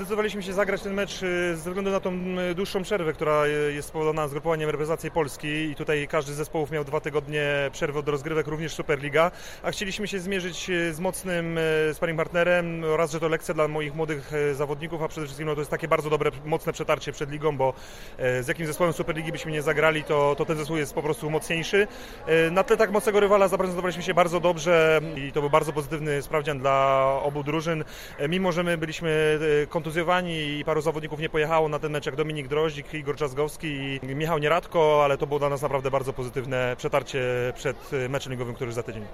Zdecydowaliśmy się zagrać ten mecz y, ze względu na tą dłuższą przerwę, która y, jest spowodowana zgrupowaniem reprezentacji Polski i tutaj każdy z zespołów miał dwa tygodnie przerwy od rozgrywek, również Superliga, a chcieliśmy się zmierzyć y, z mocnym sparring partnerem oraz, że to lekcja dla moich młodych zawodników, a przede wszystkim no, to jest takie bardzo dobre, mocne przetarcie przed ligą, bo y, z jakim zespołem Superligi byśmy nie zagrali, to, to ten zespół jest po prostu mocniejszy. Y, Na tle tak mocnego rywala zaprezentowaliśmy się bardzo dobrze i to był bardzo pozytywny sprawdzian dla obu drużyn. Y, Mimo, że my byliśmy y, kontuzjowani i paru zawodników nie pojechało na ten mecz, jak Dominik Droździk, Igor Czazgowski i Michał Nieradko, ale to było dla nas naprawdę bardzo pozytywne przetarcie przed y, meczem ligowym, który już za tydzień.